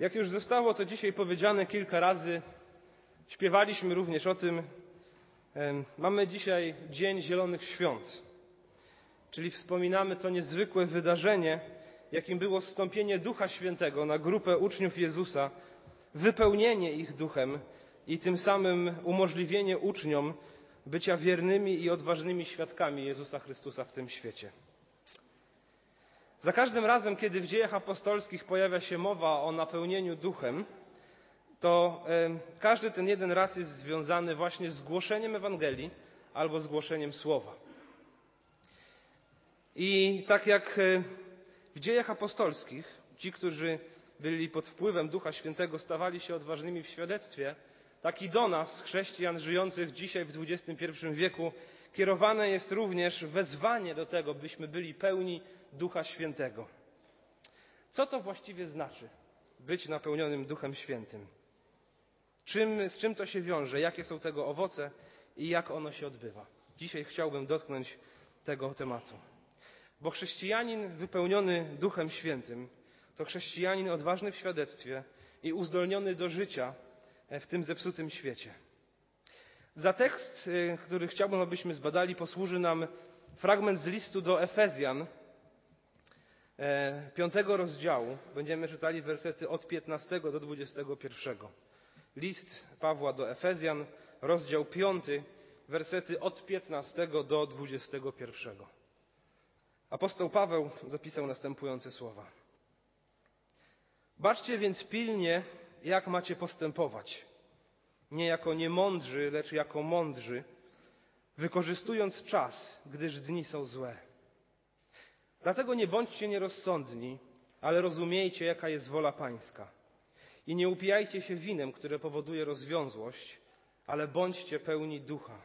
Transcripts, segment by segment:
Jak już zostało to dzisiaj powiedziane kilka razy, śpiewaliśmy również o tym, mamy dzisiaj Dzień Zielonych Świąt, czyli wspominamy to niezwykłe wydarzenie, jakim było zstąpienie Ducha Świętego na grupę uczniów Jezusa, wypełnienie ich duchem i tym samym umożliwienie uczniom bycia wiernymi i odważnymi świadkami Jezusa Chrystusa w tym świecie. Za każdym razem, kiedy w dziejach apostolskich pojawia się mowa o napełnieniu duchem, to każdy ten jeden raz jest związany właśnie z głoszeniem Ewangelii albo z głoszeniem Słowa. I tak jak w dziejach apostolskich ci, którzy byli pod wpływem Ducha Świętego, stawali się odważnymi w świadectwie, tak i do nas, chrześcijan żyjących dzisiaj w XXI wieku, kierowane jest również wezwanie do tego, byśmy byli pełni Ducha Świętego. Co to właściwie znaczy być napełnionym Duchem Świętym? Czym, z czym to się wiąże? Jakie są tego owoce i jak ono się odbywa? Dzisiaj chciałbym dotknąć tego tematu. Bo chrześcijanin wypełniony Duchem Świętym to chrześcijanin odważny w świadectwie i uzdolniony do życia w tym zepsutym świecie. Za tekst, y, który chciałbym, abyśmy zbadali, posłuży nam fragment z listu do Efezjan, e, piątego rozdziału. Będziemy czytali wersety od 15 do 21. List Pawła do Efezjan, rozdział 5, wersety od 15 do 21. Apostoł Paweł zapisał następujące słowa. Baczcie więc pilnie, jak macie postępować. Nie jako niemądrzy, lecz jako mądrzy, wykorzystując czas, gdyż dni są złe. Dlatego nie bądźcie nierozsądni, ale rozumiejcie, jaka jest wola Pańska. I nie upijajcie się winem, które powoduje rozwiązłość, ale bądźcie pełni ducha.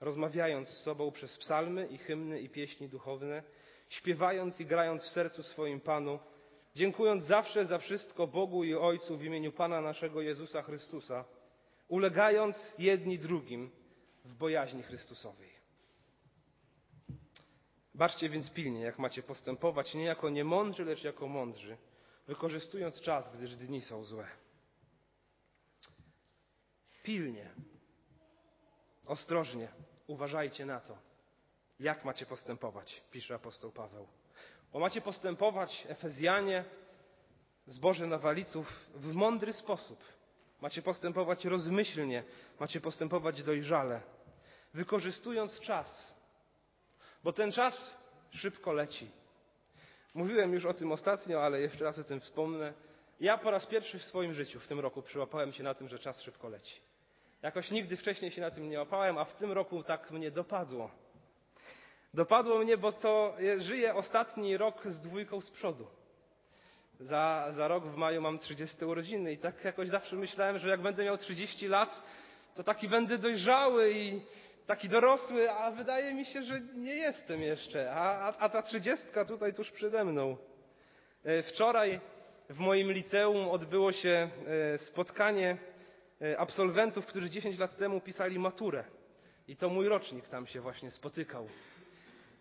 Rozmawiając z sobą przez psalmy i hymny i pieśni duchowne, śpiewając i grając w sercu swoim Panu, dziękując zawsze za wszystko Bogu i Ojcu w imieniu Pana naszego Jezusa Chrystusa, ulegając jedni drugim w bojaźni Chrystusowej. Baczcie więc pilnie, jak macie postępować, nie jako niemądrzy, lecz jako mądrzy, wykorzystując czas, gdyż dni są złe. Pilnie, ostrożnie, uważajcie na to, jak macie postępować, pisze apostoł Paweł. Bo macie postępować, Efezjanie, zboże nawaliców, w mądry sposób. Macie postępować rozmyślnie, macie postępować dojrzale, wykorzystując czas, bo ten czas szybko leci. Mówiłem już o tym ostatnio, ale jeszcze raz o tym wspomnę. Ja po raz pierwszy w swoim życiu w tym roku przyłapałem się na tym, że czas szybko leci. Jakoś nigdy wcześniej się na tym nie łapałem, a w tym roku tak mnie dopadło. Dopadło mnie, bo to żyję ostatni rok z dwójką z przodu. Za, za rok w maju mam 30 urodziny i tak jakoś zawsze myślałem, że jak będę miał 30 lat, to taki będę dojrzały i taki dorosły, a wydaje mi się, że nie jestem jeszcze. A, a, a ta trzydziestka tutaj tuż przede mną. E, wczoraj w moim liceum odbyło się e, spotkanie e, absolwentów, którzy 10 lat temu pisali maturę. I to mój rocznik tam się właśnie spotykał.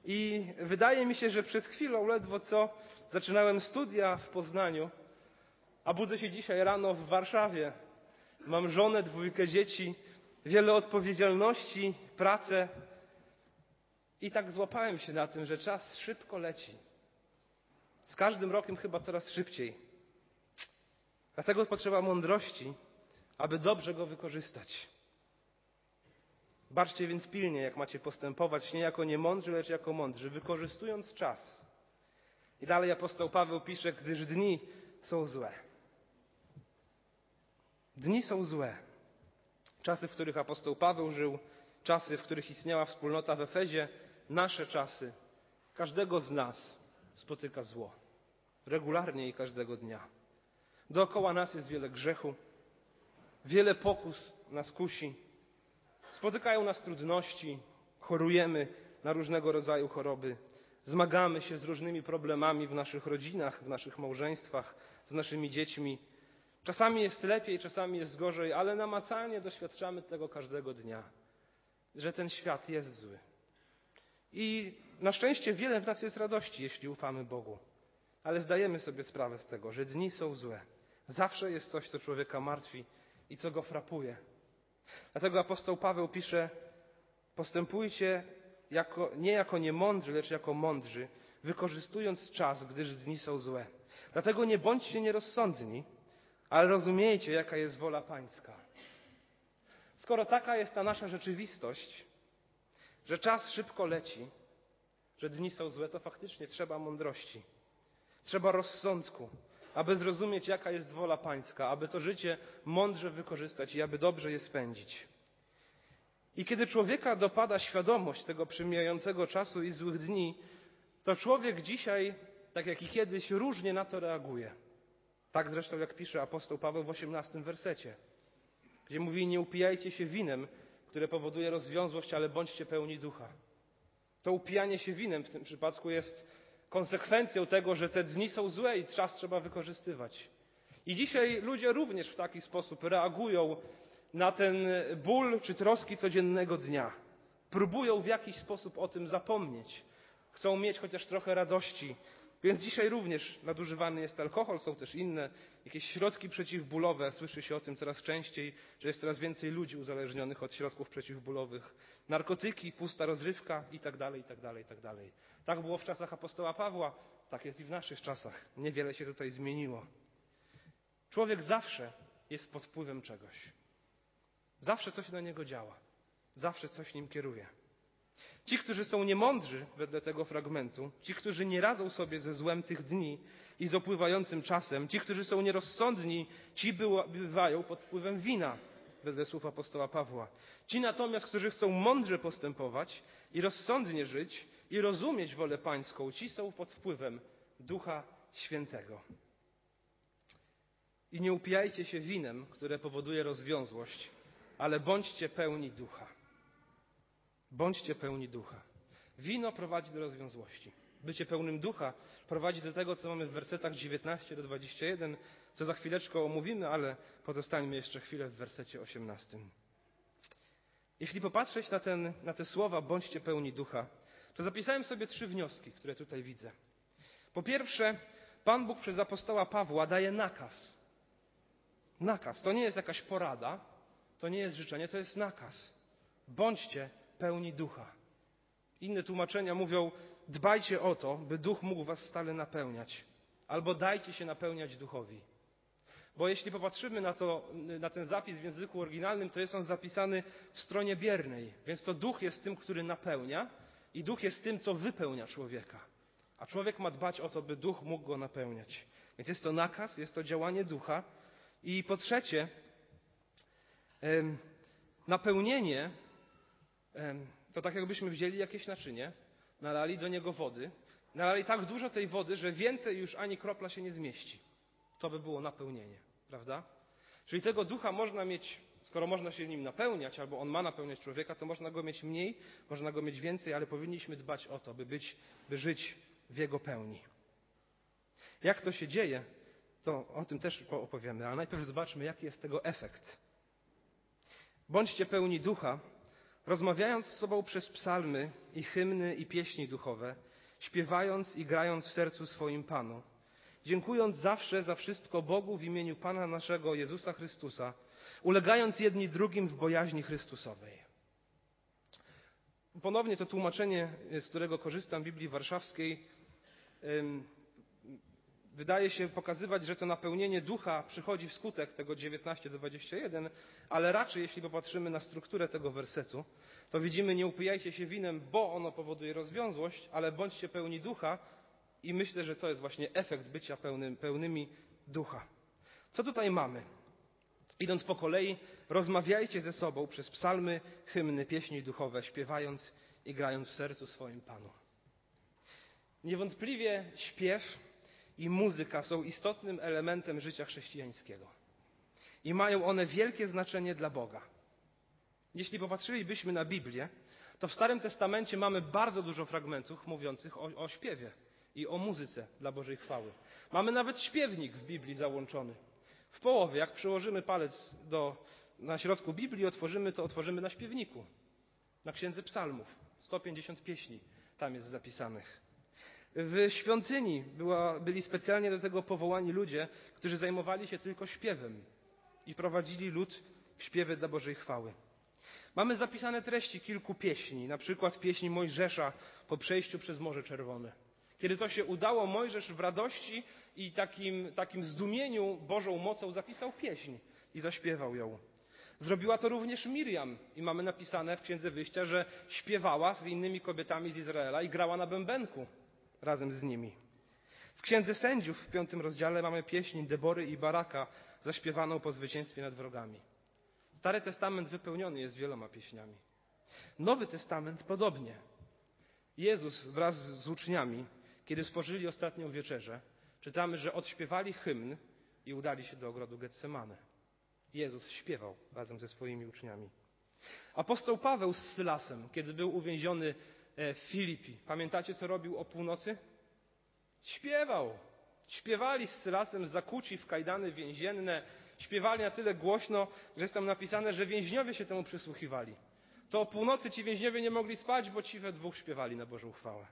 I wydaje mi się, że przed chwilą ledwo co zaczynałem studia w Poznaniu, a budzę się dzisiaj rano w Warszawie. Mam żonę, dwójkę dzieci, wiele odpowiedzialności, pracę. I tak złapałem się na tym, że czas szybko leci. Z każdym rokiem chyba coraz szybciej. Dlatego potrzeba mądrości, aby dobrze go wykorzystać. Baczcie więc pilnie, jak macie postępować, nie jako niemądrzy, lecz jako mądrzy, wykorzystując czas. I dalej apostoł Paweł pisze, gdyż dni są złe. Dni są złe. Czasy, w których apostoł Paweł żył, czasy, w których istniała wspólnota w Efezie, nasze czasy, każdego z nas spotyka zło. Regularnie i każdego dnia. Dookoła nas jest wiele grzechu, wiele pokus nas kusi, Spotykają nas trudności, chorujemy na różnego rodzaju choroby, zmagamy się z różnymi problemami w naszych rodzinach, w naszych małżeństwach, z naszymi dziećmi. Czasami jest lepiej, czasami jest gorzej, ale namacalnie doświadczamy tego każdego dnia, że ten świat jest zły. I na szczęście wiele w nas jest radości, jeśli ufamy Bogu, ale zdajemy sobie sprawę z tego, że dni są złe. Zawsze jest coś, co człowieka martwi i co go frapuje. Dlatego apostoł Paweł pisze: Postępujcie jako, nie jako niemądrzy, lecz jako mądrzy, wykorzystując czas, gdyż dni są złe. Dlatego nie bądźcie nierozsądni, ale rozumiejcie, jaka jest wola Pańska. Skoro taka jest ta nasza rzeczywistość, że czas szybko leci, że dni są złe, to faktycznie trzeba mądrości, trzeba rozsądku, aby zrozumieć, jaka jest wola Pańska, aby to życie mądrze wykorzystać i aby dobrze je spędzić. I kiedy człowieka dopada świadomość tego przemijającego czasu i złych dni, to człowiek dzisiaj, tak jak i kiedyś, różnie na to reaguje. Tak zresztą, jak pisze apostoł Paweł w osiemnastym wersecie, gdzie mówi: Nie upijajcie się winem, które powoduje rozwiązłość, ale bądźcie pełni ducha. To upijanie się winem w tym przypadku jest konsekwencją tego, że te dni są złe i czas trzeba wykorzystywać. I dzisiaj ludzie również w taki sposób reagują na ten ból czy troski codziennego dnia. Próbują w jakiś sposób o tym zapomnieć. Chcą mieć chociaż trochę radości. Więc dzisiaj również nadużywany jest alkohol, są też inne jakieś środki przeciwbólowe. Słyszy się o tym coraz częściej, że jest coraz więcej ludzi uzależnionych od środków przeciwbólowych. Narkotyki, pusta rozrywka itd., itd., itd. Tak było w czasach apostoła Pawła, tak jest i w naszych czasach. Niewiele się tutaj zmieniło. Człowiek zawsze jest pod wpływem czegoś. Zawsze coś na niego działa. Zawsze coś nim kieruje. Ci, którzy są niemądrzy wedle tego fragmentu, ci, którzy nie radzą sobie ze złem tych dni i z opływającym czasem, ci, którzy są nierozsądni, ci bywają pod wpływem wina, wedle słów apostoła Pawła. Ci natomiast, którzy chcą mądrze postępować i rozsądnie żyć i rozumieć wolę pańską, ci są pod wpływem Ducha Świętego. I nie upijajcie się winem, które powoduje rozwiązłość, ale bądźcie pełni ducha. Bądźcie pełni ducha. Wino prowadzi do rozwiązłości. Bycie pełnym ducha prowadzi do tego, co mamy w wersetach 19 do 21, co za chwileczkę omówimy, ale pozostańmy jeszcze chwilę w wersecie 18. Jeśli popatrzeć na, ten, na te słowa, bądźcie pełni ducha, to zapisałem sobie trzy wnioski, które tutaj widzę. Po pierwsze, Pan Bóg przez apostoła Pawła daje nakaz. Nakaz. To nie jest jakaś porada, to nie jest życzenie, to jest nakaz. Bądźcie pełni ducha. Inne tłumaczenia mówią: dbajcie o to, by duch mógł was stale napełniać, albo dajcie się napełniać duchowi. Bo jeśli popatrzymy na, to, na ten zapis w języku oryginalnym, to jest on zapisany w stronie biernej, więc to duch jest tym, który napełnia i duch jest tym, co wypełnia człowieka. A człowiek ma dbać o to, by duch mógł go napełniać. Więc jest to nakaz, jest to działanie ducha. I po trzecie, napełnienie to tak jakbyśmy wzięli jakieś naczynie, nalali do niego wody, nalali tak dużo tej wody, że więcej już ani kropla się nie zmieści. To by było napełnienie, prawda? Czyli tego ducha można mieć, skoro można się nim napełniać, albo on ma napełniać człowieka, to można go mieć mniej, można go mieć więcej, ale powinniśmy dbać o to, by, być, by żyć w jego pełni. Jak to się dzieje, to o tym też opowiemy, ale najpierw zobaczmy, jaki jest tego efekt. Bądźcie pełni ducha, rozmawiając z sobą przez psalmy i hymny i pieśni duchowe, śpiewając i grając w sercu swoim Panu, dziękując zawsze za wszystko Bogu w imieniu Pana naszego Jezusa Chrystusa, ulegając jedni drugim w bojaźni Chrystusowej. Ponownie to tłumaczenie, z którego korzystam, Biblii Warszawskiej, wydaje się pokazywać, że to napełnienie ducha przychodzi wskutek tego 19 do 21, ale raczej jeśli popatrzymy na strukturę tego wersetu, to widzimy nie upijajcie się winem, bo ono powoduje rozwiązłość, ale bądźcie pełni ducha i myślę, że to jest właśnie efekt bycia pełnym, pełnymi ducha. Co tutaj mamy? Idąc po kolei, rozmawiajcie ze sobą przez psalmy, hymny, pieśni duchowe, śpiewając i grając w sercu swoim Panu. Niewątpliwie śpiew i muzyka są istotnym elementem życia chrześcijańskiego. I mają one wielkie znaczenie dla Boga. Jeśli popatrzylibyśmy na Biblię, to w Starym Testamencie mamy bardzo dużo fragmentów mówiących o, o śpiewie i o muzyce dla Bożej chwały. Mamy nawet śpiewnik w Biblii załączony. W połowie, jak przyłożymy palec do, na środku Biblii, otworzymy to, otworzymy na śpiewniku, na Księdze Psalmów. 150 pieśni tam jest zapisanych. W świątyni była, byli specjalnie do tego powołani ludzie, którzy zajmowali się tylko śpiewem i prowadzili lud w śpiewy dla Bożej chwały. Mamy zapisane treści kilku pieśni, na przykład pieśni Mojżesza po przejściu przez Morze Czerwone. Kiedy to się udało, Mojżesz w radości i takim, takim zdumieniu Bożą mocą zapisał pieśń i zaśpiewał ją. Zrobiła to również Miriam i mamy napisane w Księdze Wyjścia, że śpiewała z innymi kobietami z Izraela i grała na bębenku razem z nimi. W Księdze Sędziów w piątym rozdziale mamy pieśń Debory i Baraka zaśpiewaną po zwycięstwie nad wrogami. Stary Testament wypełniony jest wieloma pieśniami. Nowy Testament podobnie. Jezus wraz z uczniami, kiedy spożyli ostatnią wieczerzę, czytamy, że odśpiewali hymn i udali się do ogrodu Getsemane. Jezus śpiewał razem ze swoimi uczniami. Apostoł Paweł z Sylasem, kiedy był uwięziony Filipi, pamiętacie co robił o północy? Śpiewał. Śpiewali z Sylasem zakuci w kajdany więzienne, śpiewali na tyle głośno, że jest tam napisane, że więźniowie się temu przysłuchiwali. To o północy ci więźniowie nie mogli spać, bo ci we dwóch śpiewali na Bożą chwałę.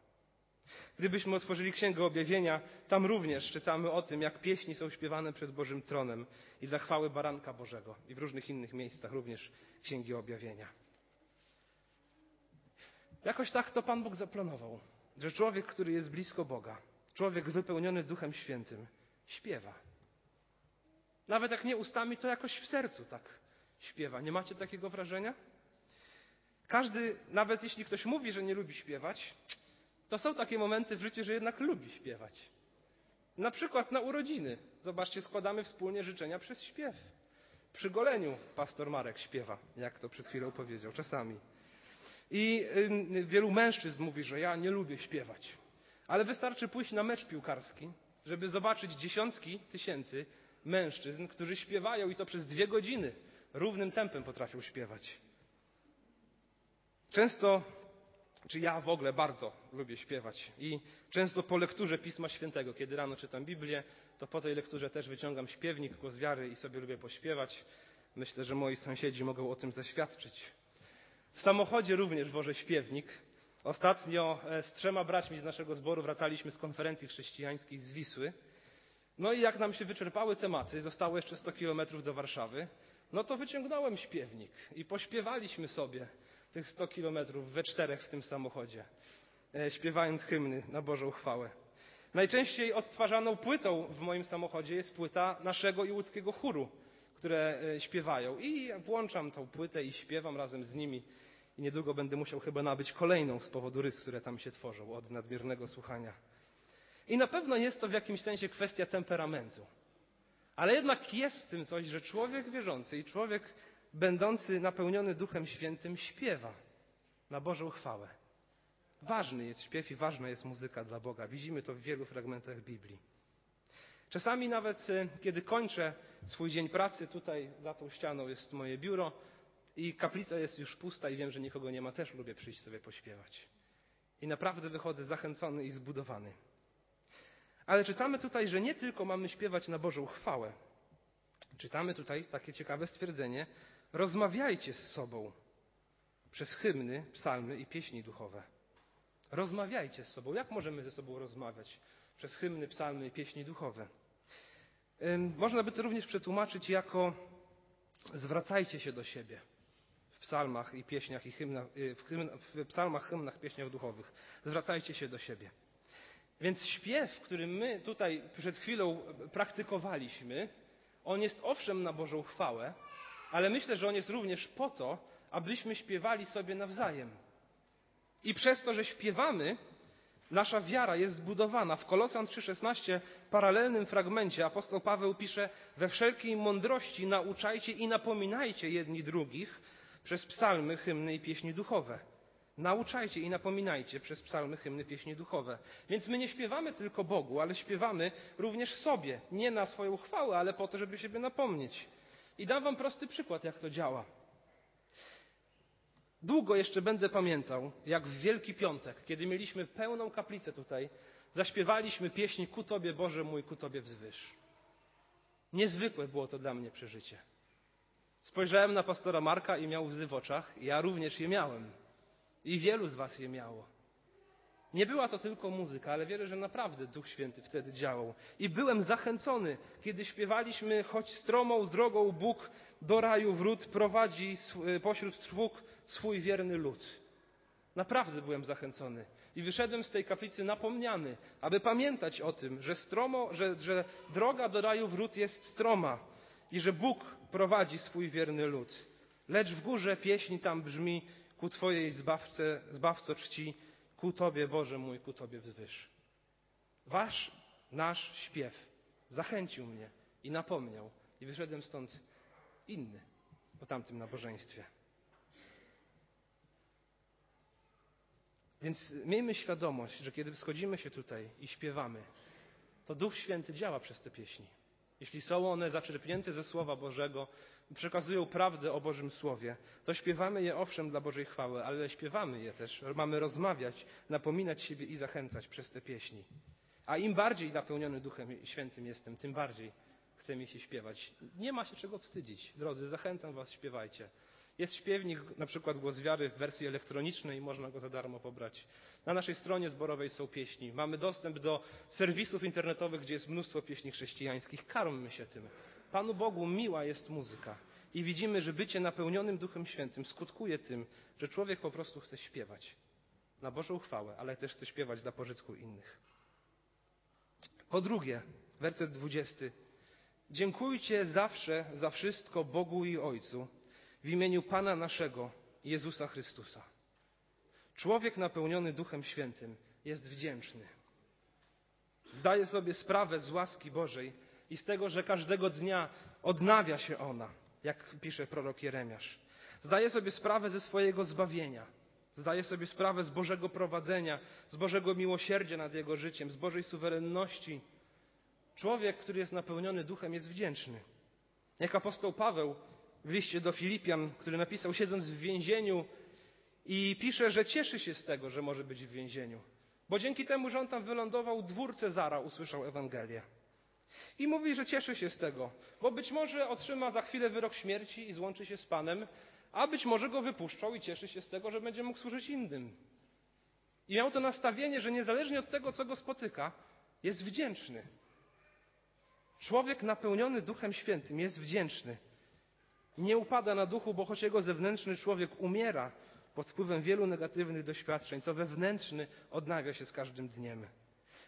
Gdybyśmy otworzyli Księgę Objawienia, tam również czytamy o tym, jak pieśni są śpiewane przed Bożym tronem i dla chwały Baranka Bożego i w różnych innych miejscach również Księgi Objawienia. Jakoś tak to Pan Bóg zaplanował, że człowiek, który jest blisko Boga, człowiek wypełniony Duchem Świętym, śpiewa. Nawet jak nie ustami, to jakoś w sercu tak śpiewa. Nie macie takiego wrażenia? Każdy, nawet jeśli ktoś mówi, że nie lubi śpiewać, to są takie momenty w życiu, że jednak lubi śpiewać. Na przykład na urodziny. Zobaczcie, składamy wspólnie życzenia przez śpiew. Przy goleniu pastor Marek śpiewa, jak to przed chwilą powiedział, czasami. I wielu mężczyzn mówi, że ja nie lubię śpiewać. Ale wystarczy pójść na mecz piłkarski, żeby zobaczyć dziesiątki tysięcy mężczyzn, którzy śpiewają i to przez dwie godziny równym tempem potrafią śpiewać. Często czy ja w ogóle bardzo lubię śpiewać i często po lekturze Pisma Świętego, kiedy rano czytam Biblię, to po tej lekturze też wyciągam śpiewnik, głos wiary i sobie lubię pośpiewać. Myślę, że moi sąsiedzi mogą o tym zaświadczyć. W samochodzie również wożę śpiewnik. Ostatnio e, z trzema braćmi z naszego zboru wracaliśmy z konferencji chrześcijańskiej z Wisły. No i jak nam się wyczerpały tematy, zostało jeszcze 100 kilometrów do Warszawy, no to wyciągnąłem śpiewnik i pośpiewaliśmy sobie tych 100 kilometrów we czterech w tym samochodzie, e, śpiewając hymny na Bożą chwałę. Najczęściej odtwarzaną płytą w moim samochodzie jest płyta naszego i łódzkiego chóru, które e, śpiewają. I włączam tą płytę i śpiewam razem z nimi. I niedługo będę musiał chyba nabyć kolejną z powodu rys, które tam się tworzą od nadmiernego słuchania. I na pewno jest to w jakimś sensie kwestia temperamentu. Ale jednak jest w tym coś, że człowiek wierzący i człowiek będący napełniony Duchem Świętym śpiewa na Bożą chwałę. Ważny jest śpiew i ważna jest muzyka dla Boga. Widzimy to w wielu fragmentach Biblii. Czasami nawet, e, kiedy kończę swój dzień pracy, tutaj za tą ścianą jest moje biuro i kaplica jest już pusta i wiem, że nikogo nie ma, też lubię przyjść sobie pośpiewać. I naprawdę wychodzę zachęcony i zbudowany. Ale czytamy tutaj, że nie tylko mamy śpiewać na Bożą chwałę. Czytamy tutaj takie ciekawe stwierdzenie, Rozmawiajcie z sobą przez hymny, psalmy i pieśni duchowe. Rozmawiajcie z sobą. Jak możemy ze sobą rozmawiać? Przez hymny, psalmy i pieśni duchowe. Można by to również przetłumaczyć jako zwracajcie się do siebie w psalmach i pieśniach i hymnach, y, w, hymn, w psalmach, hymnach, pieśniach duchowych. Zwracajcie się do siebie. Więc śpiew, który my tutaj przed chwilą praktykowaliśmy, on jest owszem na Bożą chwałę, ale myślę, że on jest również po to, abyśmy śpiewali sobie nawzajem. I przez to, że śpiewamy, nasza wiara jest zbudowana. W Kolosan 3,16 paralelnym fragmencie apostoł Paweł pisze: We wszelkiej mądrości nauczajcie i napominajcie jedni drugich przez psalmy, hymny i pieśni duchowe. Nauczajcie i napominajcie przez psalmy, hymny, pieśni duchowe. Więc my nie śpiewamy tylko Bogu, ale śpiewamy również sobie. Nie na swoją chwałę, ale po to, żeby siebie napomnieć. I dam wam prosty przykład, jak to działa. Długo jeszcze będę pamiętał, jak w Wielki Piątek, kiedy mieliśmy pełną kaplicę tutaj, zaśpiewaliśmy pieśń Ku Tobie Boże mój, ku Tobie wzwyż. Niezwykłe było to dla mnie przeżycie. Spojrzałem na pastora Marka i miał łzy w oczach. Ja również je miałem. I wielu z Was je miało. Nie była to tylko muzyka, ale wierzę, że naprawdę Duch Święty wtedy działał. I byłem zachęcony, kiedy śpiewaliśmy, choć stromą drogą Bóg do raju wrót prowadzi pośród trwóg swój wierny lud. Naprawdę byłem zachęcony. I wyszedłem z tej kaplicy napomniany, aby pamiętać o tym, że, stromo, że, że droga do raju wrót jest stroma i że Bóg prowadzi swój wierny lud. Lecz w górze pieśni tam brzmi ku Twojej zbawce, zbawco czci, ku Tobie, Boże mój, ku Tobie wzwyż. Wasz, nasz śpiew zachęcił mnie i napomniał i wyszedłem stąd inny po tamtym nabożeństwie. Więc miejmy świadomość, że kiedy schodzimy się tutaj i śpiewamy, to Duch Święty działa przez te pieśni. Jeśli są one zaczerpnięte ze Słowa Bożego, przekazują prawdę o Bożym Słowie, to śpiewamy je owszem dla Bożej chwały, ale śpiewamy je też, mamy rozmawiać, napominać siebie i zachęcać przez te pieśni. A im bardziej napełniony Duchem Świętym jestem, tym bardziej chce mi się śpiewać. Nie ma się czego wstydzić. Drodzy, zachęcam Was, śpiewajcie. Jest śpiewnik, na przykład Głos Wiary w wersji elektronicznej, można go za darmo pobrać. Na naszej stronie zborowej są pieśni. Mamy dostęp do serwisów internetowych, gdzie jest mnóstwo pieśni chrześcijańskich. Karmmy się tym. Panu Bogu miła jest muzyka. I widzimy, że bycie napełnionym Duchem Świętym skutkuje tym, że człowiek po prostu chce śpiewać na Bożą chwałę, ale też chce śpiewać dla pożytku innych. Po drugie, werset dwudziesty. Dziękujcie zawsze za wszystko Bogu i Ojcu w imieniu Pana naszego, Jezusa Chrystusa. Człowiek napełniony Duchem Świętym jest wdzięczny. Zdaje sobie sprawę z łaski Bożej i z tego, że każdego dnia odnawia się ona, jak pisze prorok Jeremiasz. Zdaje sobie sprawę ze swojego zbawienia. Zdaje sobie sprawę z Bożego prowadzenia, z Bożego miłosierdzia nad jego życiem, z Bożej suwerenności. Człowiek, który jest napełniony duchem, jest wdzięczny. Jak apostoł Paweł w liście do Filipian, który napisał siedząc w więzieniu i pisze, że cieszy się z tego, że może być w więzieniu. Bo dzięki temu, że on tam wylądował, dwór Cezara usłyszał Ewangelię. I mówi, że cieszy się z tego, bo być może otrzyma za chwilę wyrok śmierci i złączy się z Panem, a być może go wypuszczą i cieszy się z tego, że będzie mógł służyć innym. I miał to nastawienie, że niezależnie od tego, co go spotyka, jest wdzięczny. Człowiek napełniony Duchem Świętym jest wdzięczny. Nie upada na duchu, bo choć jego zewnętrzny człowiek umiera pod wpływem wielu negatywnych doświadczeń, to wewnętrzny odnawia się z każdym dniem.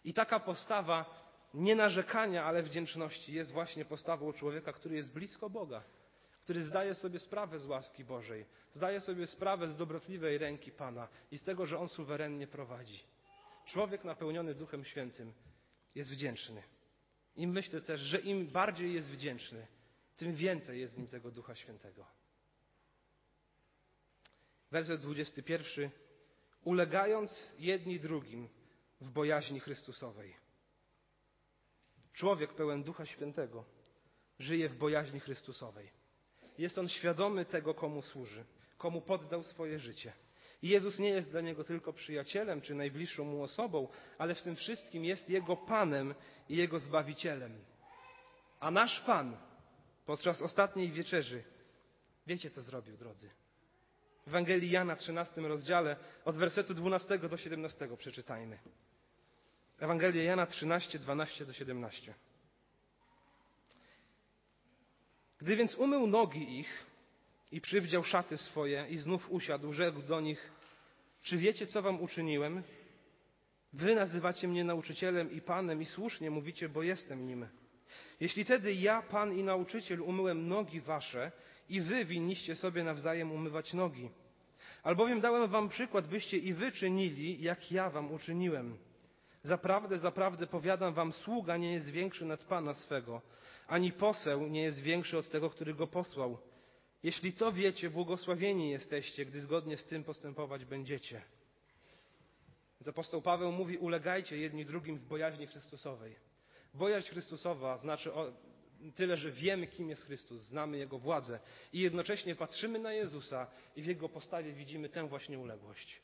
I taka postawa nie narzekania, ale wdzięczności jest właśnie postawą człowieka, który jest blisko Boga, który zdaje sobie sprawę z łaski Bożej, zdaje sobie sprawę z dobrotliwej ręki Pana i z tego, że On suwerennie prowadzi. Człowiek napełniony Duchem Świętym jest wdzięczny. I myślę też, że im bardziej jest wdzięczny, tym więcej jest w nim tego Ducha Świętego. Werset 21. Ulegając jedni drugim w bojaźni Chrystusowej. Człowiek pełen Ducha Świętego żyje w bojaźni Chrystusowej. Jest on świadomy tego, komu służy, komu poddał swoje życie. Jezus nie jest dla niego tylko przyjacielem czy najbliższą mu osobą, ale w tym wszystkim jest jego Panem i jego Zbawicielem. A nasz Pan podczas ostatniej wieczerzy, wiecie co zrobił, drodzy? W Ewangelii Jana w 13 rozdziale od wersetu 12 do 17 przeczytajmy. Ewangelia Jana 13, 12 do 17. Gdy więc umył nogi ich i przywdział szaty swoje i znów usiadł, rzekł do nich, czy wiecie, co wam uczyniłem? Wy nazywacie mnie nauczycielem i panem i słusznie mówicie, bo jestem nim. Jeśli tedy ja, pan i nauczyciel, umyłem nogi wasze i wy winniście sobie nawzajem umywać nogi. Albowiem dałem wam przykład, byście i wy czynili, jak ja wam uczyniłem. Zaprawdę, zaprawdę powiadam wam, sługa nie jest większy nad Pana swego, ani poseł nie jest większy od tego, który go posłał. Jeśli to wiecie, błogosławieni jesteście, gdy zgodnie z tym postępować będziecie. Więc apostoł Paweł mówi, ulegajcie jedni drugim w bojaźni Chrystusowej. Bojaźń Chrystusowa znaczy tyle, że wiemy, kim jest Chrystus, znamy Jego władzę i jednocześnie patrzymy na Jezusa i w Jego postawie widzimy tę właśnie uległość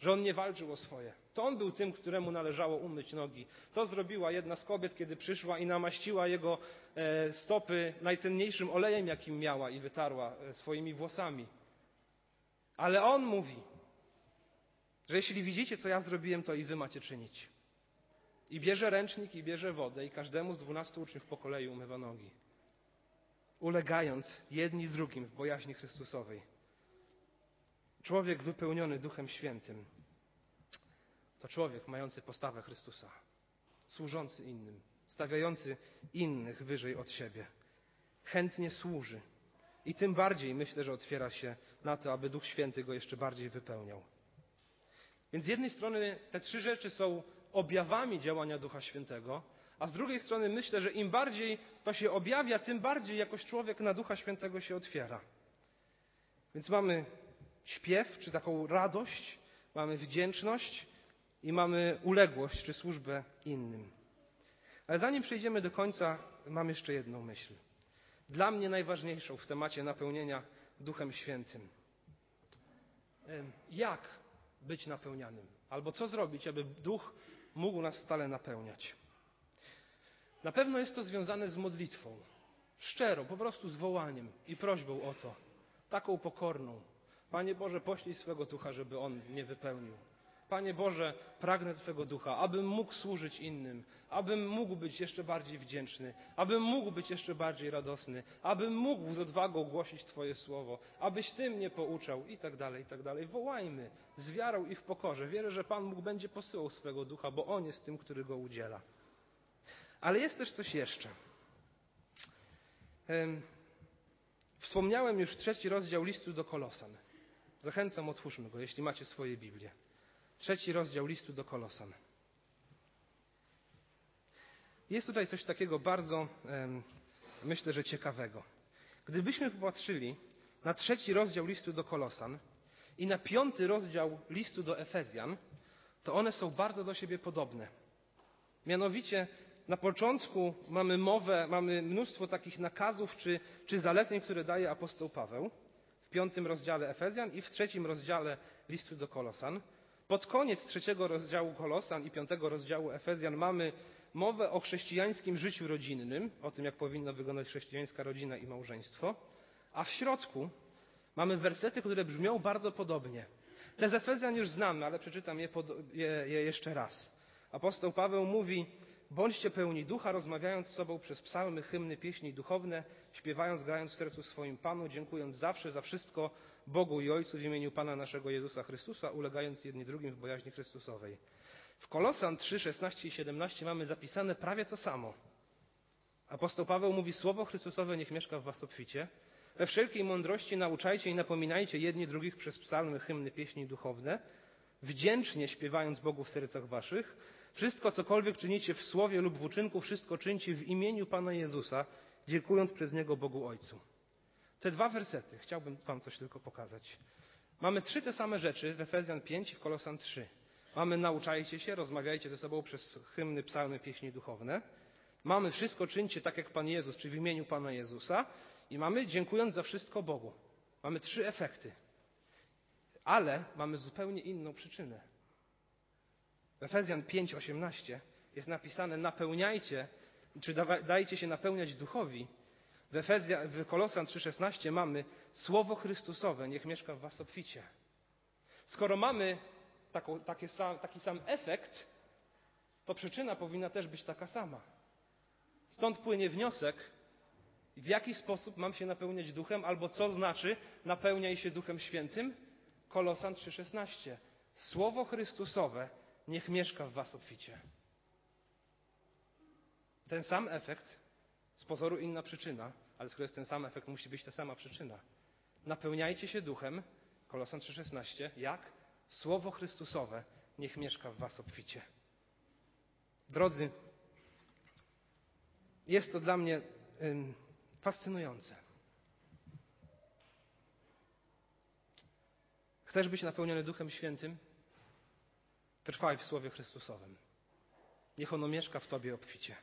że on nie walczył o swoje. To on był tym, któremu należało umyć nogi. To zrobiła jedna z kobiet, kiedy przyszła i namaściła jego e, stopy najcenniejszym olejem, jakim miała i wytarła e, swoimi włosami. Ale on mówi: że jeśli widzicie, co ja zrobiłem, to i wy macie czynić. I bierze ręcznik, i bierze wodę, i każdemu z dwunastu uczniów po kolei umywa nogi. Ulegając jedni drugim w bojaźni Chrystusowej. Człowiek wypełniony Duchem Świętym to człowiek mający postawę Chrystusa, służący innym, stawiający innych wyżej od siebie. Chętnie służy. I tym bardziej myślę, że otwiera się na to, aby Duch Święty go jeszcze bardziej wypełniał. Więc z jednej strony te trzy rzeczy są objawami działania Ducha Świętego, a z drugiej strony myślę, że im bardziej to się objawia, tym bardziej jakoś człowiek na Ducha Świętego się otwiera. Więc mamy śpiew, czy taką radość, mamy wdzięczność i mamy uległość, czy służbę innym. Ale zanim przejdziemy do końca, mam jeszcze jedną myśl. Dla mnie najważniejszą w temacie napełnienia Duchem Świętym. Jak być napełnianym? Albo co zrobić, aby Duch mógł nas stale napełniać? Na pewno jest to związane z modlitwą. Szczerą, po prostu z wołaniem i prośbą o to. Taką pokorną. Panie Boże, poślij swego ducha, żeby on mnie wypełnił. Panie Boże, pragnę Twego ducha, abym mógł służyć innym, abym mógł być jeszcze bardziej wdzięczny, abym mógł być jeszcze bardziej radosny, abym mógł z odwagą głosić Twoje słowo, abyś Ty mnie pouczał i tak dalej, i tak dalej. Wołajmy z wiarą i w pokorze. Wierzę, że Pan Bóg będzie posyłał swego ducha, bo On jest tym, który go udziela. Ale jest też coś jeszcze. Wspomniałem już trzeci rozdział listu do Kolosan. Zachęcam, otwórzmy go, jeśli macie swoje Biblię. Trzeci rozdział listu do Kolosan. Jest tutaj coś takiego bardzo, myślę, że ciekawego. Gdybyśmy popatrzyli na trzeci rozdział listu do Kolosan i na piąty rozdział listu do Efezjan, to one są bardzo do siebie podobne. Mianowicie na początku mamy mowę, mamy mnóstwo takich nakazów czy, czy zaleceń, które daje apostoł Paweł w piątym rozdziale Efezjan i w trzecim rozdziale listu do Kolosan. Pod koniec trzeciego rozdziału Kolosan i piątego rozdziału Efezjan mamy mowę o chrześcijańskim życiu rodzinnym, o tym, jak powinna wyglądać chrześcijańska rodzina i małżeństwo, a w środku mamy wersety, które brzmią bardzo podobnie. Te z Efezjan już znamy, ale przeczytam je, je, je jeszcze raz. Apostoł Paweł mówi, Bądźcie pełni ducha, rozmawiając z sobą przez psalmy, hymny, pieśni duchowne, śpiewając, grając w sercu swoim Panu, dziękując zawsze za wszystko Bogu i Ojcu w imieniu Pana naszego Jezusa Chrystusa, ulegając jedni drugim w bojaźni Chrystusowej. W Kolosan 3, 16 i 17 mamy zapisane prawie to samo. Apostoł Paweł mówi, Słowo Chrystusowe niech mieszka w was obficie. We wszelkiej mądrości nauczajcie i napominajcie jedni drugich przez psalmy, hymny, pieśni duchowne, wdzięcznie śpiewając Bogu w sercach waszych, wszystko, cokolwiek czynicie w słowie lub w uczynku, wszystko czyńcie w imieniu Pana Jezusa, dziękując przez Niego Bogu Ojcu. Te dwa wersety, chciałbym Wam coś tylko pokazać. Mamy trzy te same rzeczy w Efezjan 5 i w Kolosan 3. Mamy nauczajcie się, rozmawiajcie ze sobą przez hymny, psalmy, pieśni duchowne. Mamy wszystko czyńcie tak jak Pan Jezus, czy w imieniu Pana Jezusa. I mamy dziękując za wszystko Bogu. Mamy trzy efekty. Ale mamy zupełnie inną przyczynę. W Efezjan 5:18 jest napisane napełniajcie, czy dajcie się napełniać duchowi. W, Efezja, w Kolosan 3:16 mamy słowo Chrystusowe, niech mieszka w was obficie. Skoro mamy taką, sam, taki sam efekt, to przyczyna powinna też być taka sama. Stąd płynie wniosek, w jaki sposób mam się napełniać duchem, albo co znaczy napełniaj się duchem świętym? Kolosan 3:16. Słowo Chrystusowe niech mieszka w was obficie. Ten sam efekt, z pozoru inna przyczyna, ale skoro jest ten sam efekt, musi być ta sama przyczyna. Napełniajcie się duchem, Kolosan 3,16, jak? Słowo Chrystusowe niech mieszka w was obficie. Drodzy, jest to dla mnie ym, fascynujące. Chcesz być napełniony Duchem Świętym? Trwaj w Słowie Chrystusowym. Niech ono mieszka w Tobie obficie.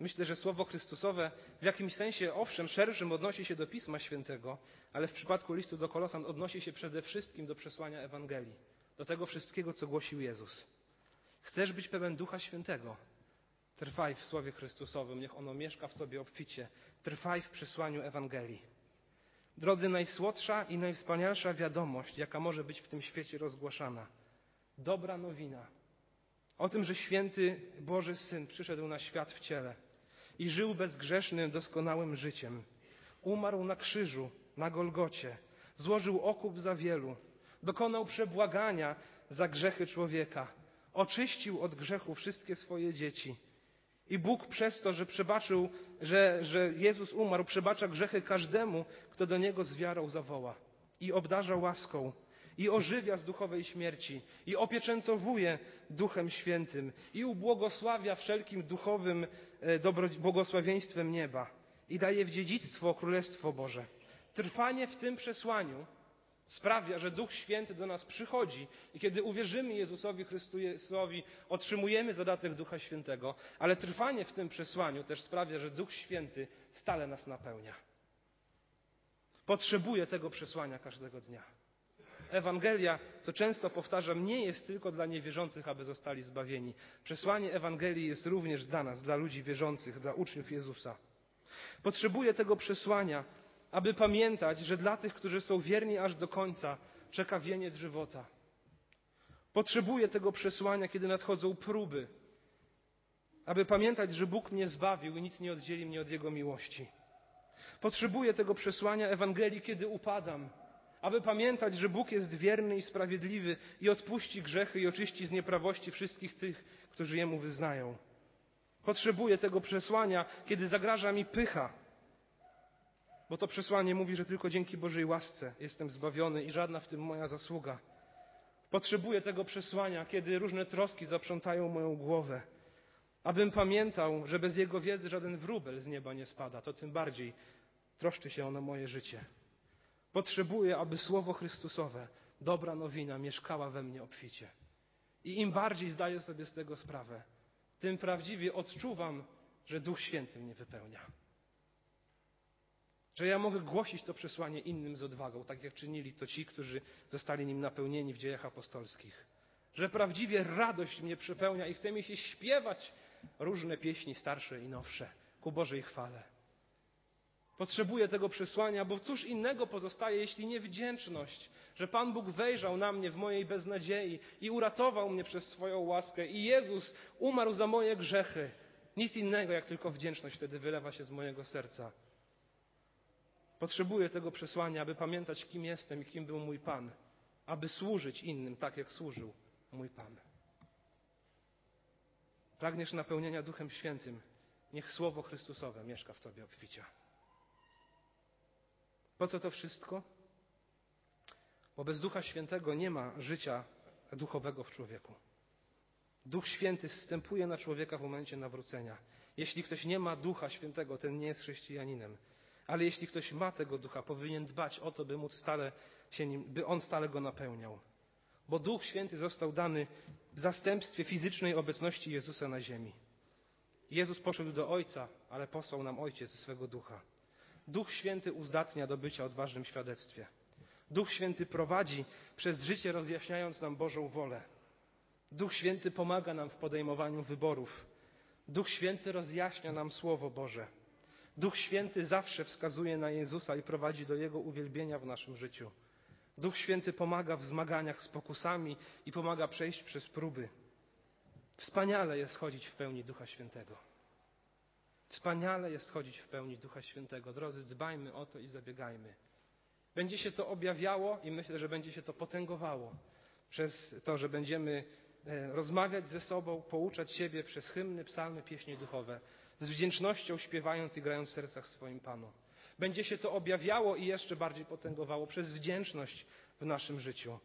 Myślę, że Słowo Chrystusowe w jakimś sensie, owszem, szerszym odnosi się do Pisma Świętego, ale w przypadku listu do Kolosan odnosi się przede wszystkim do przesłania Ewangelii, do tego wszystkiego, co głosił Jezus. Chcesz być pełen Ducha Świętego? Trwaj w Słowie Chrystusowym, niech ono mieszka w Tobie obficie. Trwaj w przesłaniu Ewangelii. Drodzy, najsłodsza i najwspanialsza wiadomość, jaka może być w tym świecie rozgłaszana. Dobra nowina. O tym, że święty Boży Syn przyszedł na świat w ciele i żył bezgrzesznym, doskonałym życiem. Umarł na krzyżu, na Golgocie, złożył okup za wielu, dokonał przebłagania za grzechy człowieka, oczyścił od grzechu wszystkie swoje dzieci. I Bóg przez to, że przebaczył, że, że Jezus umarł, przebacza grzechy każdemu, kto do Niego z wiarą zawoła. I obdarza łaską, i ożywia z duchowej śmierci, i opieczętowuje Duchem Świętym, i ubłogosławia wszelkim duchowym e, błogosławieństwem nieba, i daje w dziedzictwo Królestwo Boże. Trwanie w tym przesłaniu sprawia, że Duch Święty do nas przychodzi i kiedy uwierzymy Jezusowi Chrystusowi, otrzymujemy zadatek Ducha Świętego, ale trwanie w tym przesłaniu też sprawia, że Duch Święty stale nas napełnia. Potrzebuje tego przesłania każdego dnia. Ewangelia, co często powtarzam, nie jest tylko dla niewierzących, aby zostali zbawieni. Przesłanie Ewangelii jest również dla nas, dla ludzi wierzących, dla uczniów Jezusa. Potrzebuje tego przesłania, aby pamiętać, że dla tych, którzy są wierni aż do końca, czeka wieniec żywota. Potrzebuję tego przesłania, kiedy nadchodzą próby, aby pamiętać, że Bóg mnie zbawił i nic nie oddzieli mnie od Jego miłości. Potrzebuję tego przesłania Ewangelii, kiedy upadam, aby pamiętać, że Bóg jest wierny i sprawiedliwy i odpuści grzechy i oczyści z nieprawości wszystkich tych, którzy Jemu wyznają. Potrzebuję tego przesłania, kiedy zagraża mi pycha, bo to przesłanie mówi, że tylko dzięki Bożej łasce jestem zbawiony i żadna w tym moja zasługa. Potrzebuję tego przesłania, kiedy różne troski zaprzątają moją głowę, abym pamiętał, że bez Jego wiedzy żaden wróbel z nieba nie spada, to tym bardziej troszczy się ono moje życie. Potrzebuję, aby Słowo Chrystusowe, dobra nowina, mieszkała we mnie obficie. I im bardziej zdaję sobie z tego sprawę, tym prawdziwie odczuwam, że Duch Święty mnie wypełnia. Że ja mogę głosić to przesłanie innym z odwagą, tak jak czynili to ci, którzy zostali nim napełnieni w dziejach apostolskich. Że prawdziwie radość mnie przepełnia i chce mi się śpiewać różne pieśni starsze i nowsze ku Bożej chwale. Potrzebuję tego przesłania, bo cóż innego pozostaje, jeśli nie wdzięczność, że Pan Bóg wejrzał na mnie w mojej beznadziei i uratował mnie przez swoją łaskę i Jezus umarł za moje grzechy. Nic innego, jak tylko wdzięczność wtedy wylewa się z mojego serca. Potrzebuję tego przesłania, aby pamiętać, kim jestem i kim był mój Pan, aby służyć innym tak, jak służył mój Pan. Pragniesz napełnienia Duchem Świętym, niech Słowo Chrystusowe mieszka w Tobie obficia. Po co to wszystko? Bo bez Ducha Świętego nie ma życia duchowego w człowieku. Duch Święty zstępuje na człowieka w momencie nawrócenia. Jeśli ktoś nie ma Ducha Świętego, ten nie jest chrześcijaninem. Ale jeśli ktoś ma tego ducha, powinien dbać o to, by móc stale się nim, by on stale go napełniał. Bo Duch Święty został dany w zastępstwie fizycznej obecności Jezusa na ziemi. Jezus poszedł do Ojca, ale posłał nam Ojciec swego ducha. Duch Święty uzdatnia do bycia odważnym świadectwie. Duch Święty prowadzi przez życie, rozjaśniając nam Bożą wolę. Duch Święty pomaga nam w podejmowaniu wyborów. Duch Święty rozjaśnia nam Słowo Boże. Duch Święty zawsze wskazuje na Jezusa i prowadzi do Jego uwielbienia w naszym życiu. Duch Święty pomaga w zmaganiach z pokusami i pomaga przejść przez próby. Wspaniale jest chodzić w pełni Ducha Świętego. Wspaniale jest chodzić w pełni Ducha Świętego. Drodzy, dbajmy o to i zabiegajmy. Będzie się to objawiało i myślę, że będzie się to potęgowało przez to, że będziemy e, rozmawiać ze sobą, pouczać siebie przez hymny, psalmy, pieśnie duchowe z wdzięcznością śpiewając i grając w sercach swoim Panu. Będzie się to objawiało i jeszcze bardziej potęgowało przez wdzięczność w naszym życiu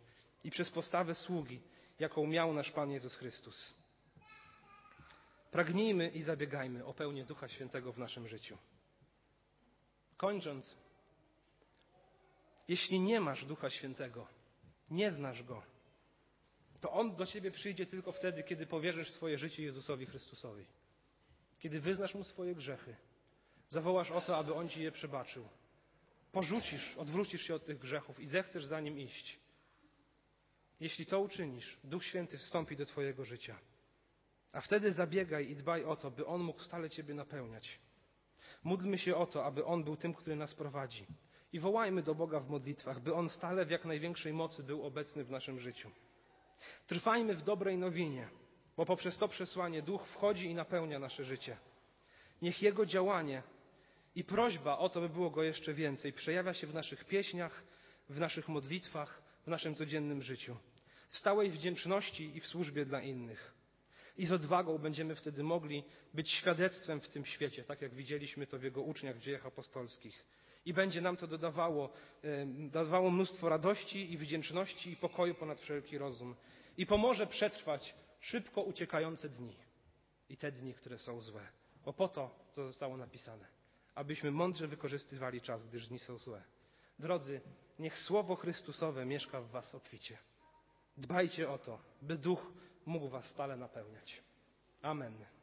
i przez postawę sługi, jaką miał nasz Pan Jezus Chrystus. Pragnijmy i zabiegajmy o pełnię Ducha Świętego w naszym życiu. Kończąc, jeśli nie masz Ducha Świętego, nie znasz Go, to On do Ciebie przyjdzie tylko wtedy, kiedy powierzysz swoje życie Jezusowi Chrystusowi. Kiedy wyznasz Mu swoje grzechy, zawołasz o to, aby On Ci je przebaczył. Porzucisz, odwrócisz się od tych grzechów i zechcesz za Nim iść. Jeśli to uczynisz, Duch Święty wstąpi do Twojego życia. A wtedy zabiegaj i dbaj o to, by On mógł stale Ciebie napełniać. Módlmy się o to, aby On był tym, który nas prowadzi. I wołajmy do Boga w modlitwach, by On stale w jak największej mocy był obecny w naszym życiu. Trwajmy w dobrej nowinie, bo poprzez to przesłanie Duch wchodzi i napełnia nasze życie. Niech Jego działanie i prośba o to, by było Go jeszcze więcej, przejawia się w naszych pieśniach, w naszych modlitwach, w naszym codziennym życiu. W stałej wdzięczności i w służbie dla innych. I z odwagą będziemy wtedy mogli być świadectwem w tym świecie, tak jak widzieliśmy to w Jego uczniach w dziejach apostolskich. I będzie nam to dodawało, dodawało mnóstwo radości i wdzięczności i pokoju ponad wszelki rozum. I pomoże przetrwać szybko uciekające dni i te dni, które są złe. Bo po to, co zostało napisane, abyśmy mądrze wykorzystywali czas, gdyż dni są złe. Drodzy, niech Słowo Chrystusowe mieszka w Was obficie. Dbajcie o to, by Duch mógł Was stale napełniać. Amen.